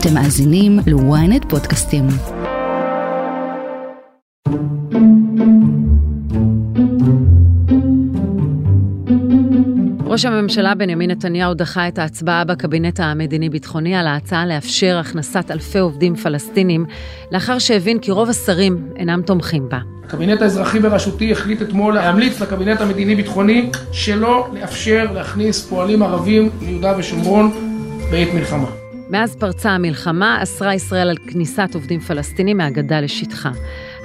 אתם מאזינים ל-ynet פודקאסטים. ראש הממשלה בנימין נתניהו דחה את ההצבעה בקבינט המדיני-ביטחוני על ההצעה לאפשר הכנסת אלפי עובדים פלסטינים, לאחר שהבין כי רוב השרים אינם תומכים בה. הקבינט האזרחי בראשותי החליט אתמול להמליץ לקבינט המדיני-ביטחוני שלא לאפשר להכניס פועלים ערבים ליהודה ושומרון בעת מלחמה. מאז פרצה המלחמה, אסרה ישראל על כניסת עובדים פלסטינים מהגדה לשטחה.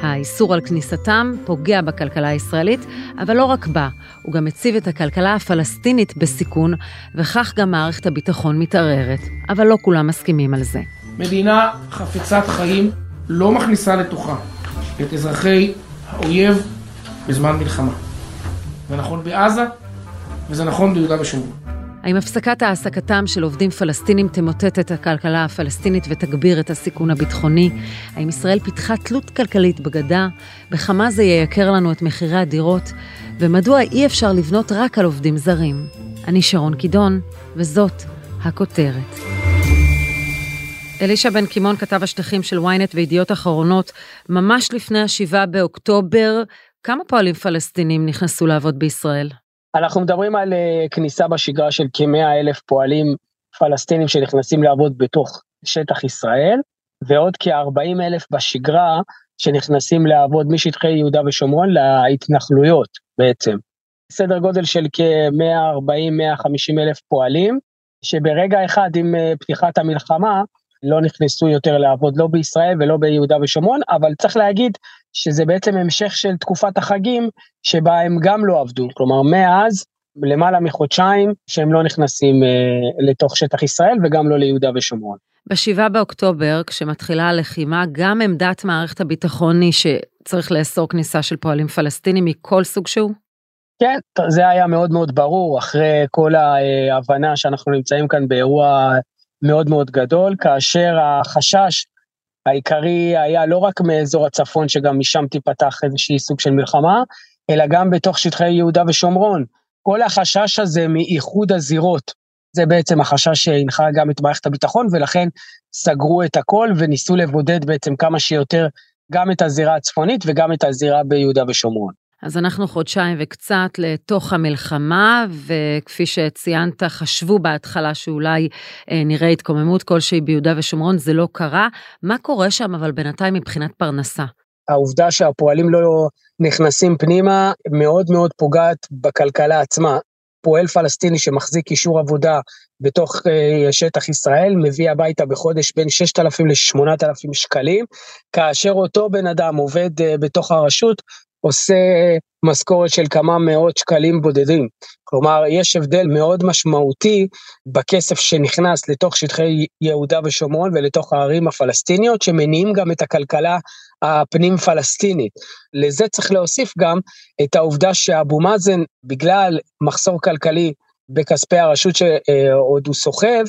האיסור על כניסתם פוגע בכלכלה הישראלית, אבל לא רק בה, הוא גם מציב את הכלכלה הפלסטינית בסיכון, וכך גם מערכת הביטחון מתערערת. אבל לא כולם מסכימים על זה. מדינה חפצת חיים לא מכניסה לתוכה את אזרחי האויב בזמן מלחמה. זה נכון בעזה, וזה נכון ביהודה ושומרון. האם הפסקת העסקתם של עובדים פלסטינים תמוטט את הכלכלה הפלסטינית ותגביר את הסיכון הביטחוני? האם ישראל פיתחה תלות כלכלית בגדה? בכמה זה ייקר לנו את מחירי הדירות? ומדוע אי אפשר לבנות רק על עובדים זרים? אני שרון קידון, וזאת הכותרת. אלישע בן קימון, כתב השטחים של ynet וידיעות אחרונות, ממש לפני השבעה באוקטובר, כמה פועלים פלסטינים נכנסו לעבוד בישראל? אנחנו מדברים על uh, כניסה בשגרה של כמאה אלף פועלים פלסטינים שנכנסים לעבוד בתוך שטח ישראל, ועוד כ-40 אלף בשגרה שנכנסים לעבוד משטחי יהודה ושומרון להתנחלויות בעצם. סדר גודל של כ-140-150 אלף פועלים, שברגע אחד עם uh, פתיחת המלחמה, לא נכנסו יותר לעבוד לא בישראל ולא ביהודה ושומרון, אבל צריך להגיד שזה בעצם המשך של תקופת החגים שבה הם גם לא עבדו, כלומר מאז למעלה מחודשיים שהם לא נכנסים אה, לתוך שטח ישראל וגם לא ליהודה ושומרון. ב-7 באוקטובר, כשמתחילה הלחימה, גם עמדת מערכת הביטחון היא שצריך לאסור כניסה של פועלים פלסטינים מכל סוג שהוא? כן, זה היה מאוד מאוד ברור, אחרי כל ההבנה שאנחנו נמצאים כאן באירוע מאוד מאוד גדול, כאשר החשש העיקרי היה לא רק מאזור הצפון, שגם משם תיפתח איזושהי סוג של מלחמה, אלא גם בתוך שטחי יהודה ושומרון. כל החשש הזה מאיחוד הזירות, זה בעצם החשש שהנחה גם את מערכת הביטחון, ולכן סגרו את הכל וניסו לבודד בעצם כמה שיותר גם את הזירה הצפונית וגם את הזירה ביהודה ושומרון. אז אנחנו חודשיים וקצת לתוך המלחמה, וכפי שציינת, חשבו בהתחלה שאולי אה, נראה התקוממות כלשהי ביהודה ושומרון, זה לא קרה. מה קורה שם אבל בינתיים מבחינת פרנסה? העובדה שהפועלים לא נכנסים פנימה מאוד מאוד פוגעת בכלכלה עצמה. פועל פלסטיני שמחזיק אישור עבודה בתוך uh, שטח ישראל, מביא הביתה בחודש בין 6,000 ל-8,000 שקלים, כאשר אותו בן אדם עובד uh, בתוך הרשות, עושה משכורת של כמה מאות שקלים בודדים. כלומר, יש הבדל מאוד משמעותי בכסף שנכנס לתוך שטחי יהודה ושומרון ולתוך הערים הפלסטיניות, שמניעים גם את הכלכלה הפנים פלסטינית. לזה צריך להוסיף גם את העובדה שאבו מאזן, בגלל מחסור כלכלי בכספי הרשות שעוד הוא סוחב,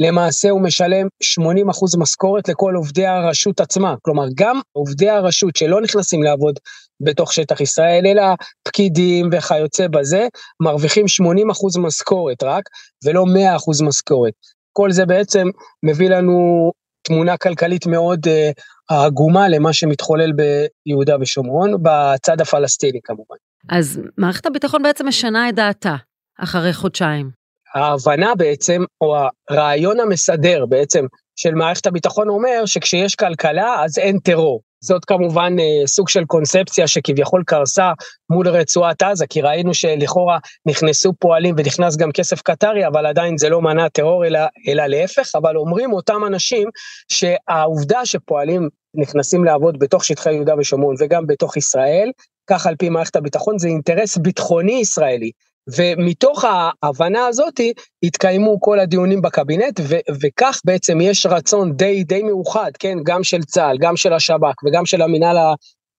למעשה הוא משלם 80% משכורת לכל עובדי הרשות עצמה. כלומר, גם עובדי הרשות שלא נכנסים לעבוד בתוך שטח ישראל, אלא פקידים וכיוצא בזה, מרוויחים 80% משכורת רק, ולא 100% משכורת. כל זה בעצם מביא לנו תמונה כלכלית מאוד uh, עגומה למה שמתחולל ביהודה ושומרון, בצד הפלסטיני כמובן. אז מערכת הביטחון בעצם משנה את דעתה אחרי חודשיים. ההבנה בעצם, או הרעיון המסדר בעצם של מערכת הביטחון אומר שכשיש כלכלה אז אין טרור. זאת כמובן אה, סוג של קונספציה שכביכול קרסה מול רצועת עזה, כי ראינו שלכאורה נכנסו פועלים ונכנס גם כסף קטרי, אבל עדיין זה לא מנע טרור, אלא, אלא להפך, אבל אומרים אותם אנשים שהעובדה שפועלים נכנסים לעבוד בתוך שטחי יהודה ושומרון וגם בתוך ישראל, כך על פי מערכת הביטחון, זה אינטרס ביטחוני ישראלי. ומתוך ההבנה הזאת התקיימו כל הדיונים בקבינט, ו- וכך בעצם יש רצון די, די מאוחד, כן, גם של צה"ל, גם של השב"כ וגם של המינהל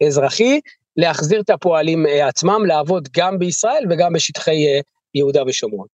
האזרחי, להחזיר את הפועלים אה, עצמם לעבוד גם בישראל וגם בשטחי אה, יהודה ושומרון.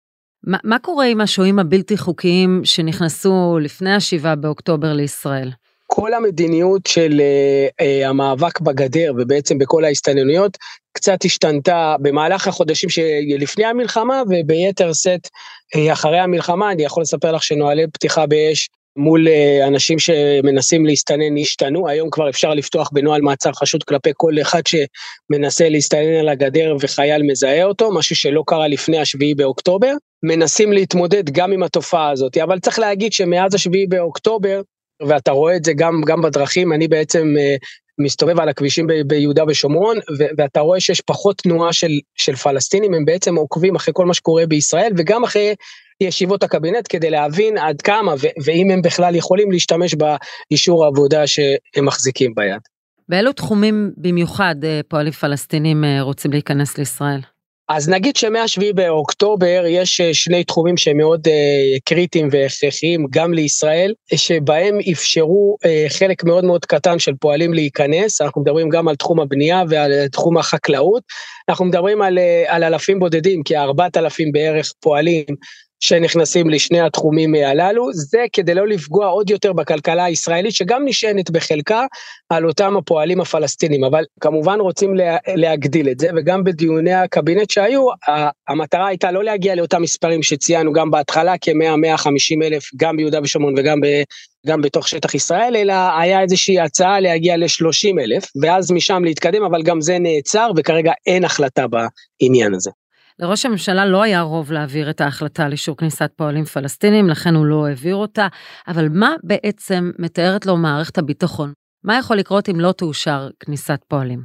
ما, מה קורה עם השוהים הבלתי חוקיים שנכנסו לפני השבעה באוקטובר לישראל? כל המדיניות של uh, uh, המאבק בגדר ובעצם בכל ההסתננויות קצת השתנתה במהלך החודשים שלפני המלחמה וביתר שאת uh, אחרי המלחמה אני יכול לספר לך שנוהלי פתיחה באש מול אה, אנשים שמנסים להסתנן השתנו, היום כבר אפשר לפתוח בנוהל מעצר חשוד כלפי כל אחד שמנסה להסתנן על הגדר וחייל מזהה אותו, משהו שלא קרה לפני השביעי באוקטובר. מנסים להתמודד גם עם התופעה הזאת, אבל צריך להגיד שמאז השביעי באוקטובר, ואתה רואה את זה גם, גם בדרכים, אני בעצם אה, מסתובב על הכבישים ב, ביהודה ושומרון, ו, ואתה רואה שיש פחות תנועה של, של פלסטינים, הם בעצם עוקבים אחרי כל מה שקורה בישראל, וגם אחרי ישיבות הקבינט כדי להבין עד כמה ואם הם בכלל יכולים להשתמש באישור העבודה שהם מחזיקים ביד. באילו תחומים במיוחד אה, פועלים פלסטינים אה, רוצים להיכנס לישראל? אז נגיד שמ-7 באוקטובר יש אה, שני תחומים שהם מאוד uh, קריטיים והכרחיים גם לישראל, שבהם אפשרו uh, חלק מאוד מאוד קטן של פועלים להיכנס, אנחנו מדברים גם על תחום הבנייה ועל תחום החקלאות, אנחנו מדברים על, על אלפים בודדים, כ-4,000 בערך פועלים שנכנסים לשני התחומים הללו, זה כדי לא לפגוע עוד יותר בכלכלה הישראלית, שגם נשענת בחלקה על אותם הפועלים הפלסטינים, אבל כמובן רוצים לה, להגדיל את זה, וגם בדיוני הקבינט שהיו, המטרה הייתה לא להגיע לאותם מספרים שציינו גם בהתחלה, כ-100-150 אלף, גם ביהודה ושומרון וגם ב... גם בתוך שטח ישראל, אלא היה איזושהי הצעה להגיע ל-30 אלף, ואז משם להתקדם, אבל גם זה נעצר, וכרגע אין החלטה בעניין הזה. לראש הממשלה לא היה רוב להעביר את ההחלטה לאישור כניסת פועלים פלסטינים, לכן הוא לא העביר אותה, אבל מה בעצם מתארת לו מערכת הביטחון? מה יכול לקרות אם לא תאושר כניסת פועלים?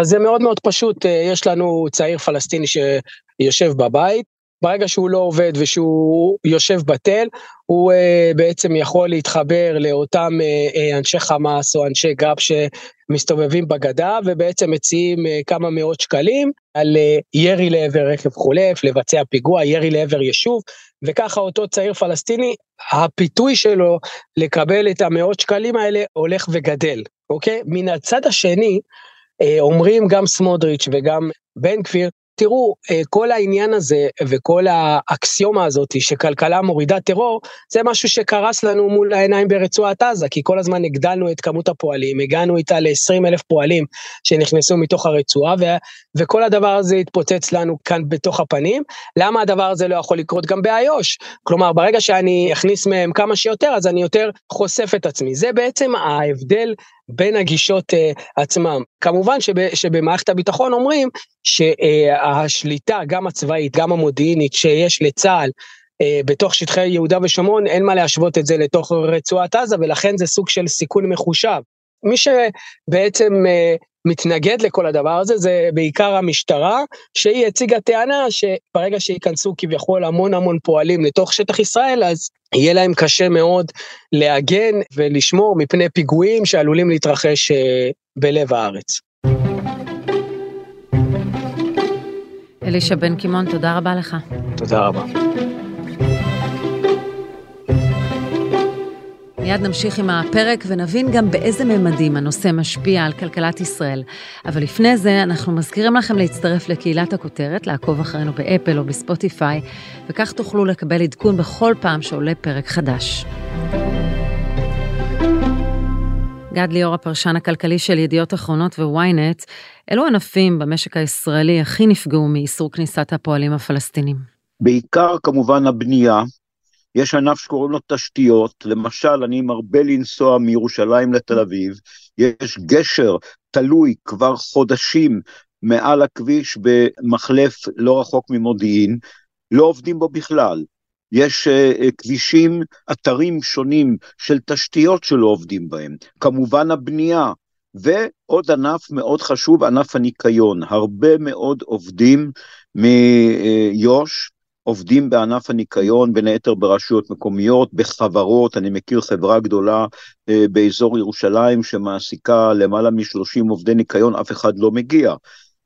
אז זה מאוד מאוד פשוט, אה, יש לנו צעיר פלסטיני שיושב בבית, ברגע שהוא לא עובד ושהוא יושב בטל, הוא אה, בעצם יכול להתחבר לאותם אה, אה, אנשי חמאס או אנשי גא"פ שמסתובבים בגדה ובעצם מציעים כמה מאות שקלים על ירי לעבר רכב חולף, לבצע פיגוע, ירי לעבר יישוב, וככה אותו צעיר פלסטיני, הפיתוי שלו לקבל את המאות שקלים האלה הולך וגדל, אוקיי? מן הצד השני, אומרים גם סמוטריץ' וגם בן גביר, תראו, אה, כל העניין הזה וכל האקסיומה הזאת שכלכלה מורידה טרור, זה משהו שקרס לנו מול העיניים ברצועת עזה, כי כל הזמן הגדלנו את כמות הפועלים, הגענו איתה ל-20 אלף פועלים שנכנסו מתוך הרצועה, וכל הדבר הזה התפוצץ לנו כאן בתוך הפנים. למה הדבר הזה לא יכול לקרות גם באיו"ש? כלומר, ברגע שאני אכניס מהם כמה שיותר, אז אני יותר חושף את עצמי. זה בעצם ההבדל בין הגישות uh, עצמם. כמובן שב, שבמערכת הביטחון אומרים שהשליטה, גם הצבאית, גם המודיעינית, שיש לצה"ל, uh, בתוך שטחי יהודה ושומרון, אין מה להשוות את זה לתוך רצועת עזה, ולכן זה סוג של סיכון מחושב. מי שבעצם uh, מתנגד לכל הדבר הזה זה בעיקר המשטרה, שהיא הציגה טענה שברגע שייכנסו כביכול המון המון פועלים לתוך שטח ישראל, אז יהיה להם קשה מאוד להגן ולשמור מפני פיגועים שעלולים להתרחש אה, בלב הארץ. אלישע בן קימון, תודה רבה לך. תודה רבה. מיד נמשיך עם הפרק ונבין גם באיזה ממדים הנושא משפיע על כלכלת ישראל. אבל לפני זה, אנחנו מזכירים לכם להצטרף לקהילת הכותרת, לעקוב אחרינו באפל או בספוטיפיי, וכך תוכלו לקבל עדכון בכל פעם שעולה פרק חדש. גד ליאור, הפרשן הכלכלי של ידיעות אחרונות וויינט, אילו ענפים במשק הישראלי הכי נפגעו מאיסור כניסת הפועלים הפלסטינים? בעיקר כמובן הבנייה, יש ענף שקוראים לו תשתיות, למשל, אני מרבה לנסוע מירושלים לתל אביב, יש גשר תלוי כבר חודשים מעל הכביש במחלף לא רחוק ממודיעין, לא עובדים בו בכלל. יש uh, כבישים, אתרים שונים של תשתיות שלא עובדים בהם. כמובן הבנייה, ועוד ענף מאוד חשוב, ענף הניקיון. הרבה מאוד עובדים מיו"ש עובדים בענף הניקיון, בין היתר ברשויות מקומיות, בחברות, אני מכיר חברה גדולה אה, באזור ירושלים שמעסיקה למעלה מ-30 עובדי ניקיון, אף אחד לא מגיע.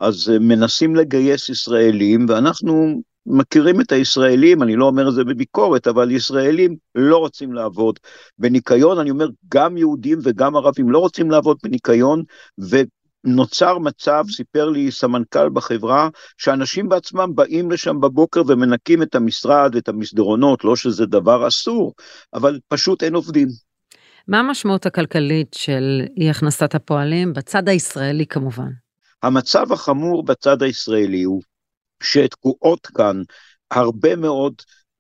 אז אה, מנסים לגייס ישראלים, ואנחנו מכירים את הישראלים, אני לא אומר את זה בביקורת, אבל ישראלים לא רוצים לעבוד בניקיון, אני אומר גם יהודים וגם ערבים לא רוצים לעבוד בניקיון, נוצר מצב, סיפר לי סמנכ"ל בחברה, שאנשים בעצמם באים לשם בבוקר ומנקים את המשרד ואת המסדרונות, לא שזה דבר אסור, אבל פשוט אין עובדים. מה המשמעות הכלכלית של אי הכנסת הפועלים בצד הישראלי כמובן? המצב החמור בצד הישראלי הוא שתקועות כאן הרבה מאוד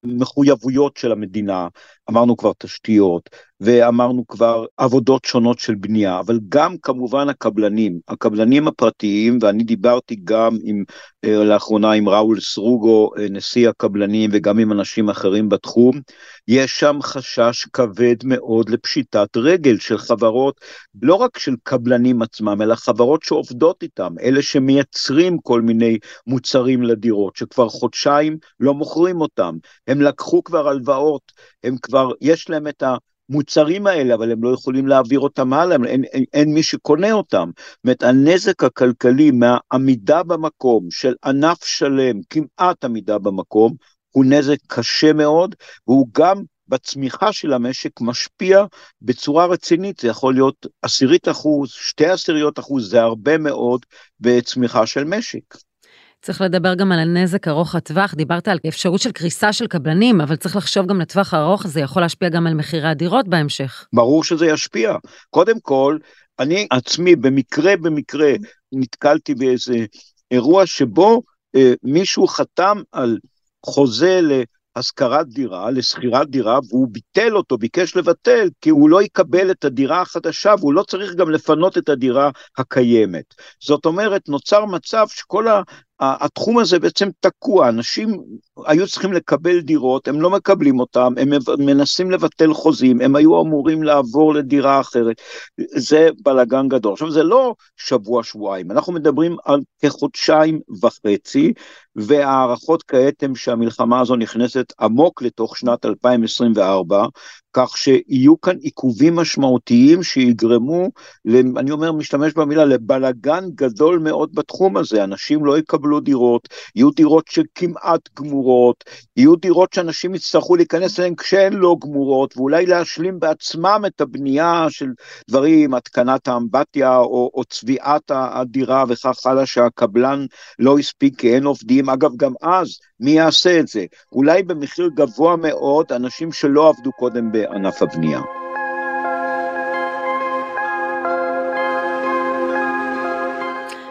מחויבויות של המדינה, אמרנו כבר תשתיות, ואמרנו כבר עבודות שונות של בנייה, אבל גם כמובן הקבלנים, הקבלנים הפרטיים, ואני דיברתי גם עם, אה, לאחרונה עם ראול סרוגו, אה, נשיא הקבלנים, וגם עם אנשים אחרים בתחום, יש שם חשש כבד מאוד לפשיטת רגל של חברות, לא רק של קבלנים עצמם, אלא חברות שעובדות איתם, אלה שמייצרים כל מיני מוצרים לדירות, שכבר חודשיים לא מוכרים אותם, הם לקחו כבר הלוואות, הם כבר, יש להם את. המוצרים האלה, אבל הם לא יכולים להעביר אותם הלאה, אין, אין, אין מי שקונה אותם. זאת אומרת, הנזק הכלכלי מהעמידה במקום של ענף שלם, כמעט עמידה במקום, הוא נזק קשה מאוד, והוא גם בצמיחה של המשק משפיע בצורה רצינית, זה יכול להיות עשירית אחוז, שתי עשיריות אחוז, זה הרבה מאוד בצמיחה של משק. צריך לדבר גם על הנזק ארוך הטווח, דיברת על אפשרות של קריסה של קבלנים, אבל צריך לחשוב גם לטווח הארוך, זה יכול להשפיע גם על מחירי הדירות בהמשך. ברור שזה ישפיע. קודם כל, אני עצמי במקרה במקרה נתקלתי באיזה אירוע שבו אה, מישהו חתם על חוזה להשכרת דירה, לשכירת דירה, והוא ביטל אותו, ביקש לבטל, כי הוא לא יקבל את הדירה החדשה, והוא לא צריך גם לפנות את הדירה הקיימת. זאת אומרת, נוצר מצב שכל התחום הזה בעצם תקוע, אנשים היו צריכים לקבל דירות, הם לא מקבלים אותם, הם מנסים לבטל חוזים, הם היו אמורים לעבור לדירה אחרת, זה בלאגן גדול. עכשיו זה לא שבוע-שבועיים, אנחנו מדברים על כחודשיים וחצי, וההערכות כעת הן שהמלחמה הזו נכנסת עמוק לתוך שנת 2024, כך שיהיו כאן עיכובים משמעותיים שיגרמו, אני אומר, משתמש במילה, לבלגן גדול מאוד בתחום הזה, אנשים לא יקבלו דירות, יהיו דירות שכמעט גמורות, יהיו דירות שאנשים יצטרכו להיכנס אליהן כשהן לא גמורות, ואולי להשלים בעצמם את הבנייה של דברים, התקנת האמבטיה או, או צביעת הדירה וכך הלאה, שהקבלן לא הספיק כי אין עובדים, אגב גם אז מי יעשה את זה? אולי במחיר גבוה מאוד, אנשים שלא עבדו קודם בענף הבנייה.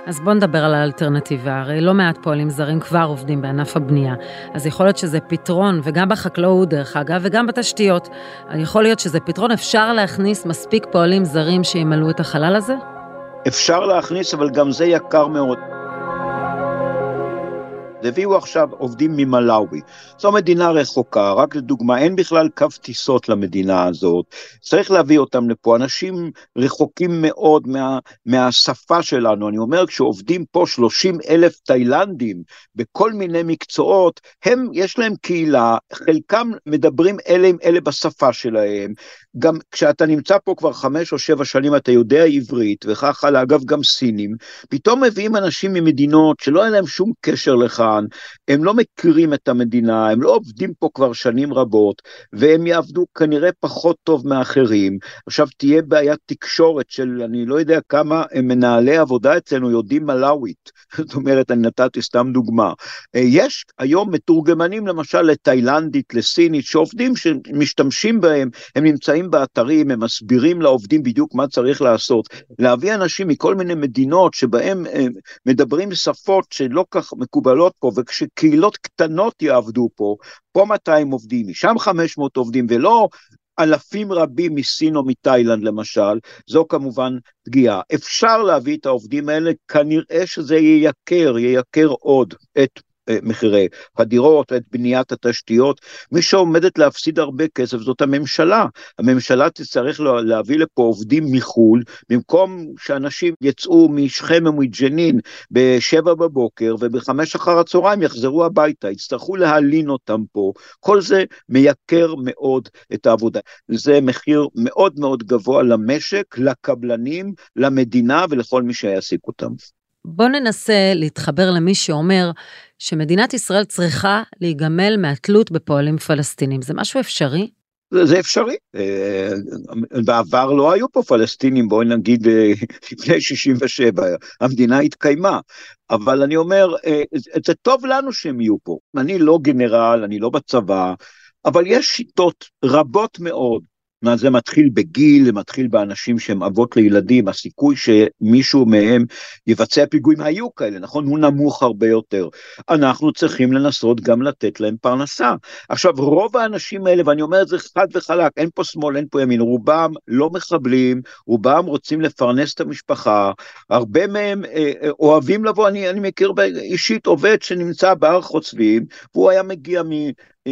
אז בואו נדבר על האלטרנטיבה, הרי לא מעט פועלים זרים כבר עובדים בענף הבנייה, אז יכול להיות שזה פתרון, וגם בחקלאות דרך אגב, וגם בתשתיות. יכול להיות שזה פתרון, אפשר להכניס מספיק פועלים זרים שימלאו את החלל הזה? אפשר להכניס, אבל גם זה יקר מאוד. הביאו עכשיו עובדים ממלאווי. זו מדינה רחוקה, רק לדוגמה, אין בכלל קו טיסות למדינה הזאת, צריך להביא אותם לפה, אנשים רחוקים מאוד מה, מהשפה שלנו, אני אומר, כשעובדים פה 30 אלף תאילנדים בכל מיני מקצועות, הם, יש להם קהילה, חלקם מדברים אלה עם אלה בשפה שלהם, גם כשאתה נמצא פה כבר חמש או שבע שנים אתה יודע עברית, וכך הלאה, אגב גם סינים, פתאום מביאים אנשים ממדינות שלא היה להם שום קשר לכאן, הם לא מכירים את המדינה, הם לא עובדים פה כבר שנים רבות, והם יעבדו כנראה פחות טוב מאחרים. עכשיו תהיה בעיית תקשורת של אני לא יודע כמה מנהלי עבודה אצלנו יודעים מלאווית, זאת אומרת, אני נתתי סתם דוגמה. יש היום מתורגמנים למשל לתאילנדית, לסינית, שעובדים שמשתמשים בהם, הם נמצאים נמצאים באתרים, הם מסבירים לעובדים בדיוק מה צריך לעשות. להביא אנשים מכל מיני מדינות שבהם אה, מדברים שפות שלא כך מקובלות פה, וכשקהילות קטנות יעבדו פה, פה 200 עובדים, משם 500 עובדים, ולא אלפים רבים מסין או מתאילנד למשל, זו כמובן פגיעה. אפשר להביא את העובדים האלה, כנראה שזה יייקר, יייקר עוד את מחירי הדירות ואת בניית התשתיות. מי שעומדת להפסיד הרבה כסף זאת הממשלה. הממשלה תצטרך להביא לפה עובדים מחו"ל, במקום שאנשים יצאו משכם ומג'נין בשבע בבוקר ובחמש אחר הצהריים יחזרו הביתה, יצטרכו להלין אותם פה. כל זה מייקר מאוד את העבודה. זה מחיר מאוד מאוד גבוה למשק, לקבלנים, למדינה ולכל מי שיעסיק אותם. בוא ננסה להתחבר למי שאומר שמדינת ישראל צריכה להיגמל מהתלות בפועלים פלסטינים. זה משהו אפשרי? זה, זה אפשרי. אה, בעבר לא היו פה פלסטינים, בואי נגיד אה, לפני 67, המדינה התקיימה. אבל אני אומר, אה, זה טוב לנו שהם יהיו פה. אני לא גנרל, אני לא בצבא, אבל יש שיטות רבות מאוד זה מתחיל בגיל, זה מתחיל באנשים שהם אבות לילדים, הסיכוי שמישהו מהם יבצע פיגועים, היו כאלה, נכון? הוא נמוך הרבה יותר. אנחנו צריכים לנסות גם לתת להם פרנסה. עכשיו, רוב האנשים האלה, ואני אומר את זה חד וחלק, אין פה שמאל, אין פה ימין, רובם לא מחבלים, רובם רוצים לפרנס את המשפחה, הרבה מהם אה, אה, אוהבים לבוא, אני, אני מכיר אישית עובד שנמצא בהר חוצבים, והוא היה מגיע.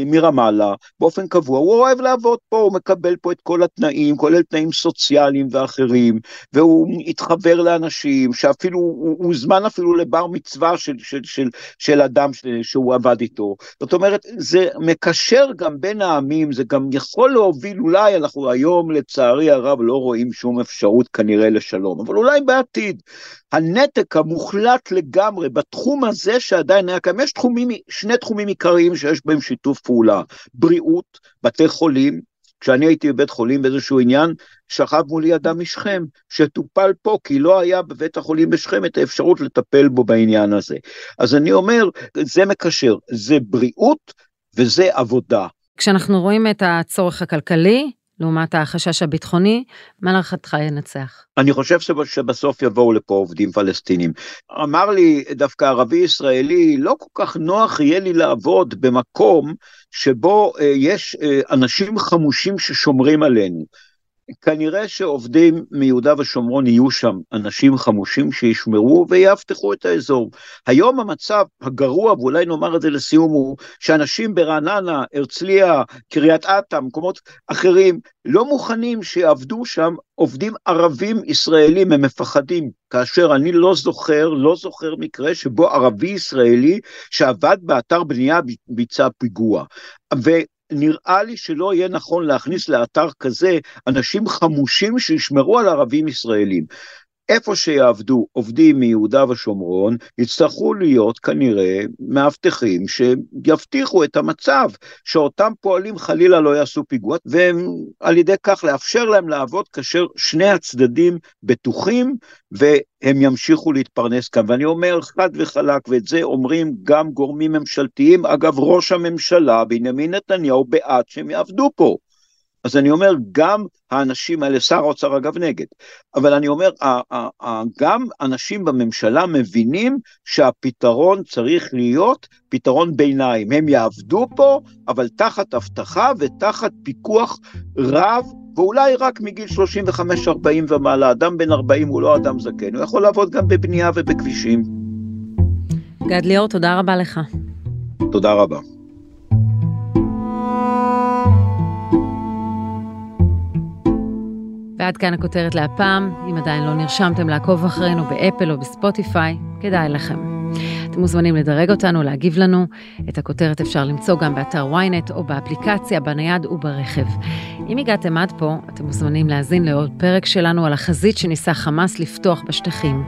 מרמאללה באופן קבוע, הוא אוהב לעבוד פה, הוא מקבל פה את כל התנאים, כולל תנאים סוציאליים ואחרים, והוא התחבר לאנשים, שאפילו, הוא הוזמן אפילו לבר מצווה של, של, של, של אדם שהוא עבד איתו. זאת אומרת, זה מקשר גם בין העמים, זה גם יכול להוביל, אולי אנחנו היום לצערי הרב לא רואים שום אפשרות כנראה לשלום, אבל אולי בעתיד. הנתק המוחלט לגמרי בתחום הזה שעדיין היה קיים, יש תחומים, שני תחומים עיקריים שיש בהם שיתוף פעולה, בריאות, בתי חולים, כשאני הייתי בבית חולים באיזשהו עניין, שכב מולי אדם משכם, שטופל פה, כי לא היה בבית החולים בשכם את האפשרות לטפל בו בעניין הזה. אז אני אומר, זה מקשר, זה בריאות וזה עבודה. כשאנחנו רואים את הצורך הכלכלי, לעומת החשש הביטחוני, מה להערכתך ינצח? אני חושב שבסוף יבואו לפה עובדים פלסטינים. אמר לי דווקא ערבי ישראלי, לא כל כך נוח יהיה לי לעבוד במקום שבו אה, יש אה, אנשים חמושים ששומרים עלינו. כנראה שעובדים מיהודה ושומרון יהיו שם אנשים חמושים שישמרו ויאבטחו את האזור. היום המצב הגרוע, ואולי נאמר את זה לסיום, הוא שאנשים ברעננה, הרצליה, קריית אתא, מקומות אחרים, לא מוכנים שיעבדו שם עובדים ערבים ישראלים, הם מפחדים. כאשר אני לא זוכר, לא זוכר מקרה שבו ערבי ישראלי שעבד באתר בנייה ביצע פיגוע. ו... נראה לי שלא יהיה נכון להכניס לאתר כזה אנשים חמושים שישמרו על ערבים ישראלים. איפה שיעבדו עובדים מיהודה ושומרון, יצטרכו להיות כנראה מאבטחים שיבטיחו את המצב, שאותם פועלים חלילה לא יעשו פיגוע, ועל ידי כך לאפשר להם לעבוד כאשר שני הצדדים בטוחים, והם ימשיכו להתפרנס כאן. ואני אומר חד וחלק, ואת זה אומרים גם גורמים ממשלתיים, אגב ראש הממשלה בנימין נתניהו בעד שהם יעבדו פה. אז אני אומר, גם האנשים האלה, שר האוצר אגב נגד, אבל אני אומר, גם אנשים בממשלה מבינים שהפתרון צריך להיות פתרון ביניים. הם יעבדו פה, אבל תחת אבטחה ותחת פיקוח רב, ואולי רק מגיל 35-40 ומעלה. אדם בן 40 הוא לא אדם זקן, הוא יכול לעבוד גם בבנייה ובכבישים. גד ליאור, תודה רבה לך. תודה רבה. ועד כאן הכותרת להפעם. אם עדיין לא נרשמתם לעקוב אחרינו באפל או בספוטיפיי, כדאי לכם. אתם מוזמנים לדרג אותנו, להגיב לנו. את הכותרת אפשר למצוא גם באתר ynet או באפליקציה, בנייד וברכב. אם הגעתם עד פה, אתם מוזמנים להאזין לעוד פרק שלנו על החזית שניסה חמאס לפתוח בשטחים.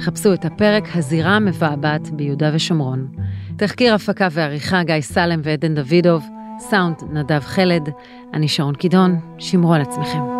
חפשו את הפרק הזירה המבעבעת ביהודה ושומרון. תחקיר הפקה ועריכה גיא סלם ועדן דוידוב, סאונד נדב חלד, אני שרון קידון, שמרו על עצמכם.